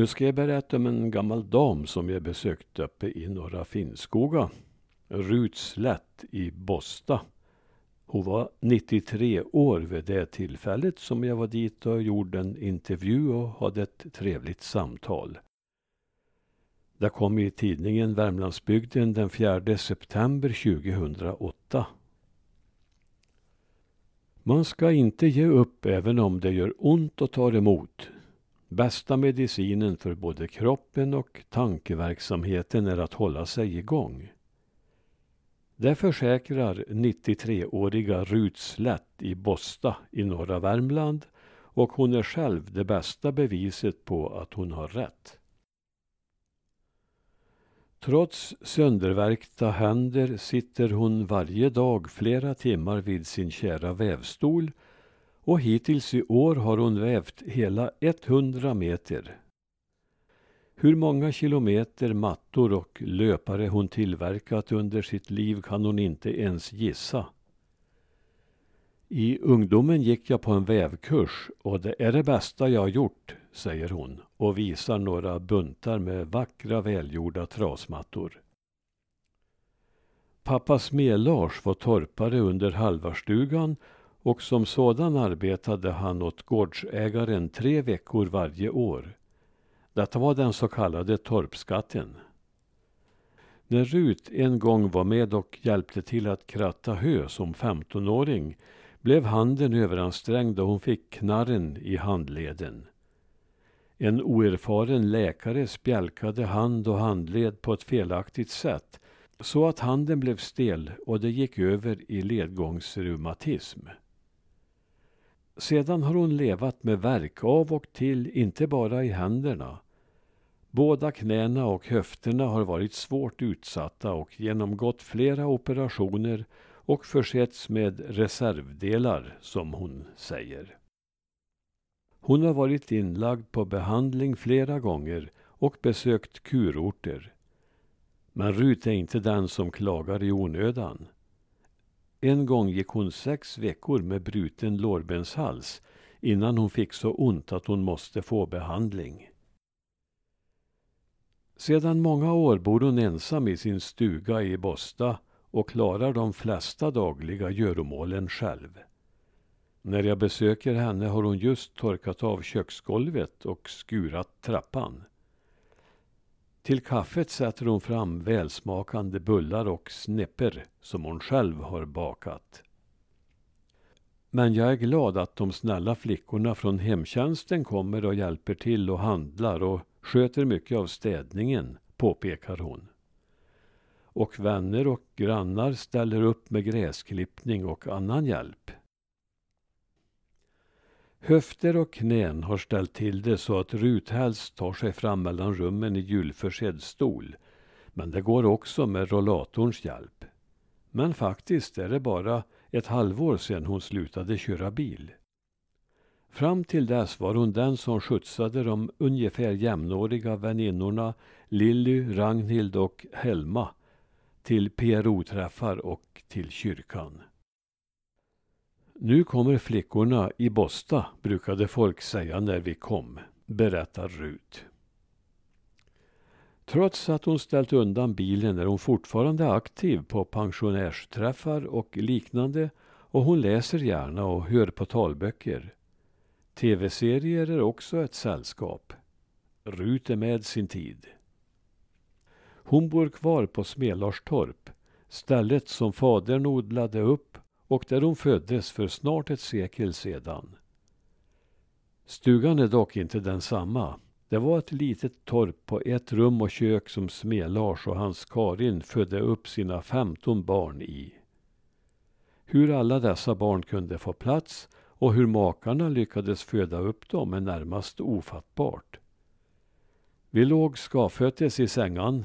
Nu ska jag berätta om en gammal dam som jag besökt uppe i Norra Finnskoga. Rut Slätt i Bosta. Hon var 93 år vid det tillfället som jag var dit och gjorde en intervju och hade ett trevligt samtal. Det kom i tidningen Värmlandsbygden den 4 september 2008. Man ska inte ge upp även om det gör ont och tar emot. Bästa medicinen för både kroppen och tankeverksamheten är att hålla sig igång. Det försäkrar 93-åriga Rut Slätt i Bosta i norra Värmland och hon är själv det bästa beviset på att hon har rätt. Trots söndervärkta händer sitter hon varje dag flera timmar vid sin kära vävstol och hittills i år har hon vävt hela 100 meter. Hur många kilometer mattor och löpare hon tillverkat under sitt liv kan hon inte ens gissa. I ungdomen gick jag på en vävkurs och det är det bästa jag har gjort, säger hon och visar några buntar med vackra välgjorda trasmattor. Pappa Smed-Lars var torpare under halvarstugan och som sådan arbetade han åt gårdsägaren tre veckor varje år. Detta var den så kallade torpskatten. När Rut en gång var med och hjälpte till att kratta hö som 15-åring blev handen överansträngd och hon fick knarren i handleden. En oerfaren läkare spjälkade hand och handled på ett felaktigt sätt så att handen blev stel och det gick över i ledgångsreumatism. Sedan har hon levat med värk av och till, inte bara i händerna. Båda knäna och höfterna har varit svårt utsatta och genomgått flera operationer och försetts med reservdelar, som hon säger. Hon har varit inlagd på behandling flera gånger och besökt kurorter. Men Rut är inte den som klagar i onödan. En gång gick hon sex veckor med bruten lårbenshals innan hon fick så ont att hon måste få behandling. Sedan många år bor hon ensam i sin stuga i Bosta och klarar de flesta dagliga göromålen själv. När jag besöker henne har hon just torkat av köksgolvet och skurat trappan. Till kaffet sätter hon fram välsmakande bullar och snepper som hon själv har bakat. Men jag är glad att de snälla flickorna från hemtjänsten kommer och hjälper till och handlar och sköter mycket av städningen, påpekar hon. Och vänner och grannar ställer upp med gräsklippning och annan hjälp. Höfter och knän har ställt till det så att Rut helst tar sig fram mellan rummen i hjulförsedd stol. Men det går också med rollatorns hjälp. Men faktiskt är det bara ett halvår sedan hon slutade köra bil. Fram till dess var hon den som skjutsade de ungefär jämnåriga väninnorna Lilly, Ragnhild och Helma till PRO-träffar och till kyrkan. Nu kommer flickorna i Bosta, brukade folk säga när vi kom, berättar Rut. Trots att hon ställt undan bilen är hon fortfarande aktiv på pensionärsträffar och liknande och hon läser gärna och hör på talböcker. Tv-serier är också ett sällskap. Rut är med sin tid. Hon bor kvar på Smelarstorp, stället som fadern odlade upp och där hon föddes för snart ett sekel sedan. Stugan är dock inte densamma. Det var ett litet torp på ett rum och kök som Smelars och hans Karin födde upp sina femton barn i. Hur alla dessa barn kunde få plats och hur makarna lyckades föda upp dem är närmast ofattbart. Vi låg skavföttes i sängan,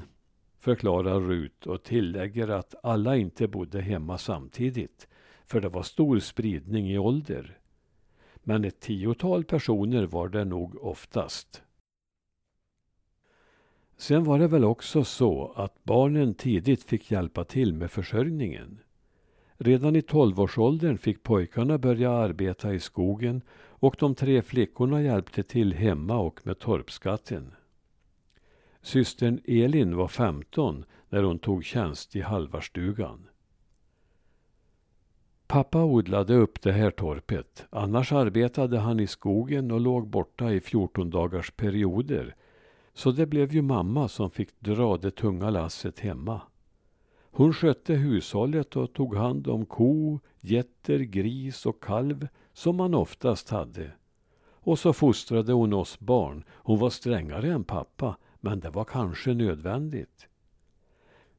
förklarar Rut och tillägger att alla inte bodde hemma samtidigt för det var stor spridning i ålder. Men ett tiotal personer var det nog oftast. Sen var det väl också så att barnen tidigt fick hjälpa till med försörjningen. Redan i tolvårsåldern fick pojkarna börja arbeta i skogen och de tre flickorna hjälpte till hemma och med torpskatten. Systern Elin var 15 när hon tog tjänst i Halvarstugan. Pappa odlade upp det här torpet. Annars arbetade han i skogen och låg borta i 14 dagars perioder. Så det blev ju mamma som fick dra det tunga lasset hemma. Hon skötte hushållet och tog hand om ko, getter, gris och kalv som man oftast hade. Och så fostrade hon oss barn. Hon var strängare än pappa, men det var kanske nödvändigt.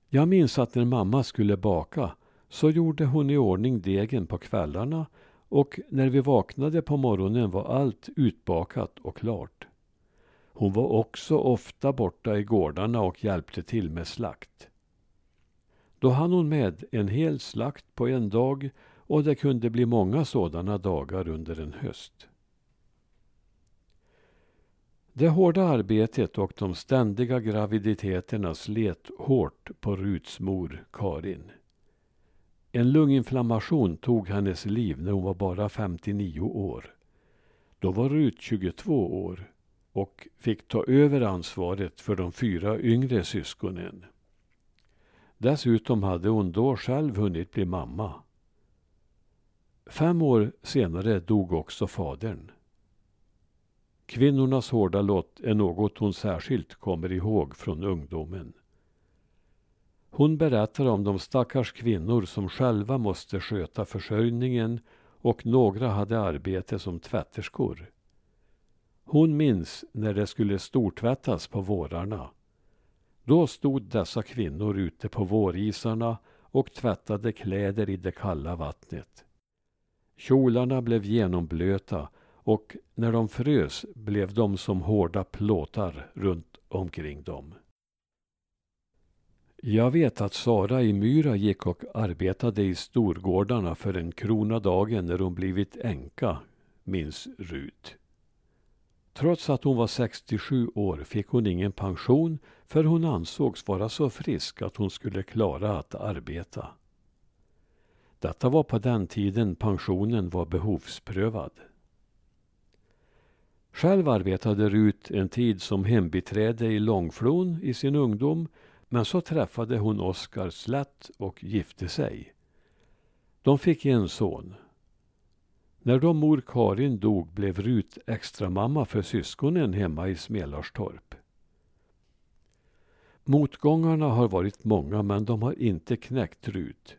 Jag minns att när mamma skulle baka så gjorde hon i ordning degen på kvällarna och när vi vaknade på morgonen var allt utbakat och klart. Hon var också ofta borta i gårdarna och hjälpte till med slakt. Då hann hon med en hel slakt på en dag och det kunde bli många sådana dagar under en höst. Det hårda arbetet och de ständiga graviditeterna slet hårt på Ruts mor Karin. En lunginflammation tog hennes liv när hon var bara 59 år. Då var Rut 22 år och fick ta över ansvaret för de fyra yngre syskonen. Dessutom hade hon då själv hunnit bli mamma. Fem år senare dog också fadern. Kvinnornas hårda lott är något hon särskilt kommer ihåg från ungdomen. Hon berättar om de stackars kvinnor som själva måste sköta försörjningen och några hade arbete som tvätterskor. Hon minns när det skulle stortvättas på vårarna. Då stod dessa kvinnor ute på vårisarna och tvättade kläder i det kalla vattnet. Kjolarna blev genomblöta och när de frös blev de som hårda plåtar runt omkring dem. Jag vet att Sara i Myra gick och arbetade i storgårdarna för en krona dagen när hon blivit änka, minns Rut. Trots att hon var 67 år fick hon ingen pension för hon ansågs vara så frisk att hon skulle klara att arbeta. Detta var på den tiden pensionen var behovsprövad. Själv arbetade Rut en tid som hembiträde i Långflon i sin ungdom men så träffade hon Oskar Slätt och gifte sig. De fick en son. När då mor Karin dog blev Rut extramamma för syskonen hemma i Smelarstorp. Motgångarna har varit många men de har inte knäckt Rut.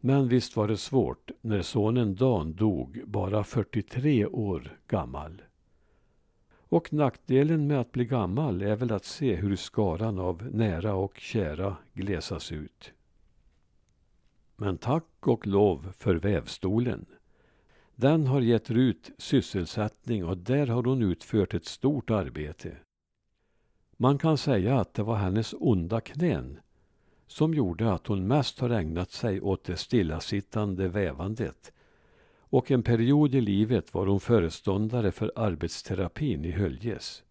Men visst var det svårt när sonen Dan dog, bara 43 år gammal. Och nackdelen med att bli gammal är väl att se hur skaran av nära och kära glesas ut. Men tack och lov för vävstolen. Den har gett Rut sysselsättning och där har hon utfört ett stort arbete. Man kan säga att det var hennes onda knän som gjorde att hon mest har ägnat sig åt det stillasittande vävandet och en period i livet var hon föreståndare för arbetsterapin i Höljes.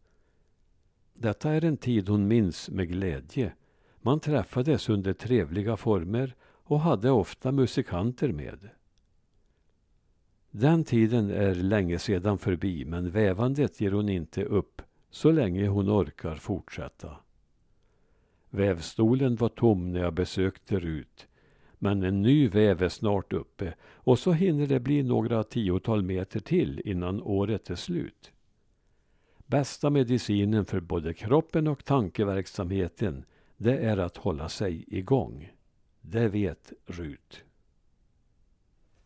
Detta är en tid hon minns med glädje. Man träffades under trevliga former och hade ofta musikanter med. Den tiden är länge sedan förbi men vävandet ger hon inte upp så länge hon orkar fortsätta. Vävstolen var tom när jag besökte Rut men en ny väv är snart uppe och så hinner det bli några tiotal meter till innan året är slut. Bästa medicinen för både kroppen och tankeverksamheten det är att hålla sig igång. Det vet Rut.